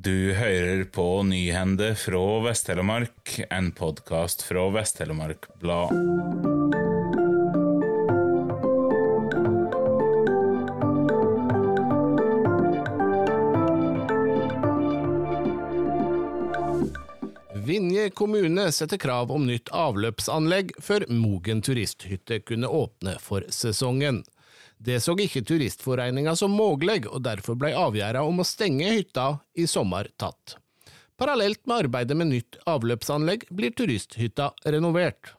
Du hører på Nyhende fra Vest-Telemark, en podkast fra Vest-Telemark Blad. Vinje kommune setter krav om nytt avløpsanlegg før Mogen turisthytte kunne åpne for sesongen. Det så ikke Turistforeninga som mulig, og derfor ble avgjørelsen om å stenge hytta i sommer tatt. Parallelt med arbeidet med nytt avløpsanlegg blir turisthytta renovert.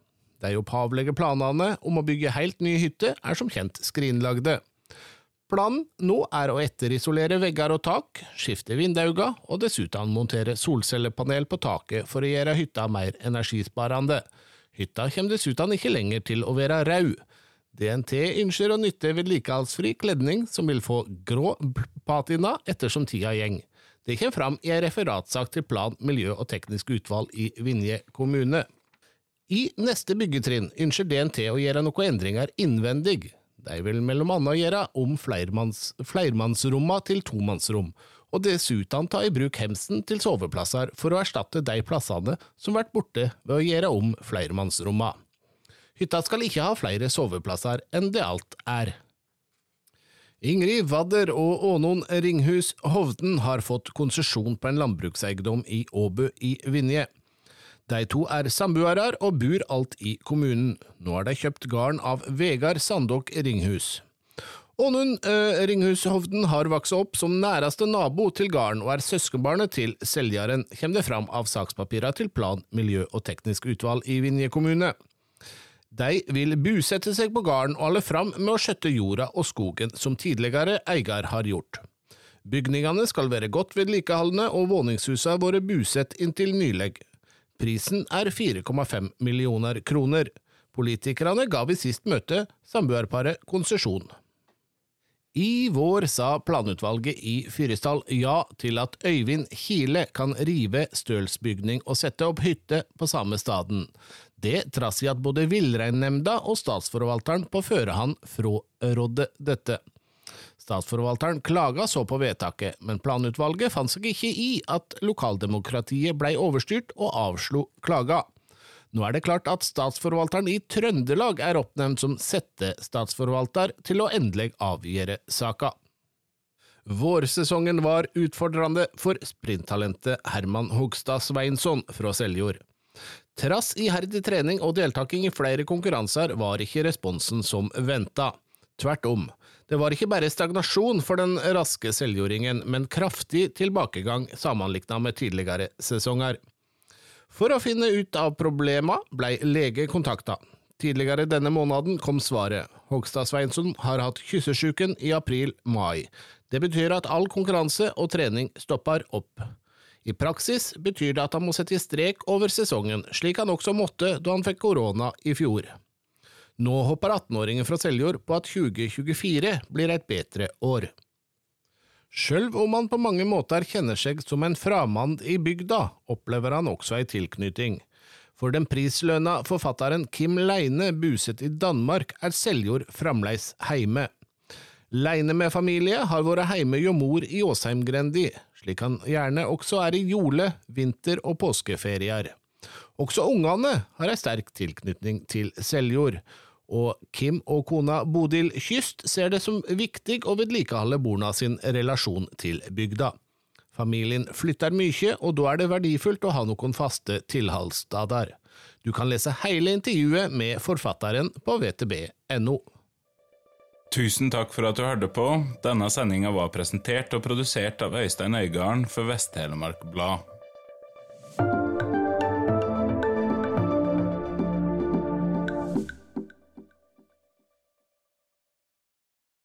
De opphavlige planene om å bygge helt ny hytte er som kjent skrinlagde. Planen nå er å etterisolere vegger og tak, skifte vinduene og dessuten montere solcellepanel på taket for å gjøre hytta mer energisparende. Hytta kommer dessuten ikke lenger til å være rød. DNT ønsker å nytte vedlikeholdsfri kledning som vil få grå patina ettersom tida gjeng. Det kommer fram i en referatsak til Plan, miljø og teknisk utvalg i Vinje kommune. I neste byggetrinn ønsker DNT å gjøre noen endringer innvendig. De vil mellom annet gjøre om flermanns, flermannsrommene til tomannsrom, og dessuten ta i bruk hemsen til soveplasser for å erstatte de plassene som blir borte ved å gjøre om flermannsromma. Hytta skal ikke ha flere soveplasser enn det alt er. Ingrid Wadder og Ånon Ringhus Hovden har fått konsesjon på en landbrukseiendom i Åbø i Vinje. De to er samboere og bor alt i kommunen. Nå har de kjøpt gården av Vegard Sandok Ringhus. Ånund eh, Ringhus Hovden har vokst opp som næreste nabo til gården og er søskenbarnet til selgeren, kommer det fram av sakspapirene til Plan, miljø og teknisk utvalg i Vinje kommune. De vil busette seg på gården og holde fram med å skjøtte jorda og skogen som tidligere eier har gjort. Bygningene skal være godt vedlikeholdne og våningshusene vært busett inntil nylig. Prisen er 4,5 millioner kroner. Politikerne ga ved sist møte samboerparet konsesjon. I vår sa planutvalget i Fyresdal ja til at Øyvind Kile kan rive stølsbygning og sette opp hytte på samme staden. Det trass i at både Villreinnemnda og statsforvalteren på førehånd frårådde dette. Statsforvalteren klaga så på vedtaket, men planutvalget fant seg ikke i at lokaldemokratiet blei overstyrt og avslo klaga. Nå er det klart at statsforvalteren i Trøndelag er oppnevnt som settestatsforvalter til å endelig avgjøre saka. Vårsesongen var utfordrende for sprinttalentet Herman Hogstad Sveinsson fra Seljord. Trass iherdig trening og deltaking i flere konkurranser var ikke responsen som venta. Tvert om, det var ikke bare stagnasjon for den raske selvjordingen, men kraftig tilbakegang sammenlignet med tidligere sesonger. For å finne ut av problema blei lege kontakta. Tidligere denne måneden kom svaret. Hogstad Sveinsson har hatt kyssesjuken i april-mai. Det betyr at all konkurranse og trening stopper opp. I praksis betyr det at han må sette strek over sesongen, slik han også måtte da han fikk korona i fjor. Nå hopper 18-åringen fra Seljord på at 2024 blir et bedre år. Sjøl om han på mange måter kjenner seg som en framand i bygda, opplever han også ei tilknyting. For den prislønna forfatteren Kim Leine buset i Danmark, er Seljord fremdeles heime. Leine med familie har vært heime hjå mor i Åsheimgrendi, slik han gjerne også er i jole-, vinter- og påskeferier. Også ungene har ei sterk tilknytning til Seljord, og Kim og kona Bodil Kyst ser det som viktig å vedlikeholde borna sin relasjon til bygda. Familien flytter mye, og da er det verdifullt å ha noen faste tilholdssteder. Du kan lese hele intervjuet med forfatteren på vtb.no. Tusen takk for at du hørte på. Denne sendinga var presentert og produsert av Øystein Øygarden for Vest-Telemark Blad.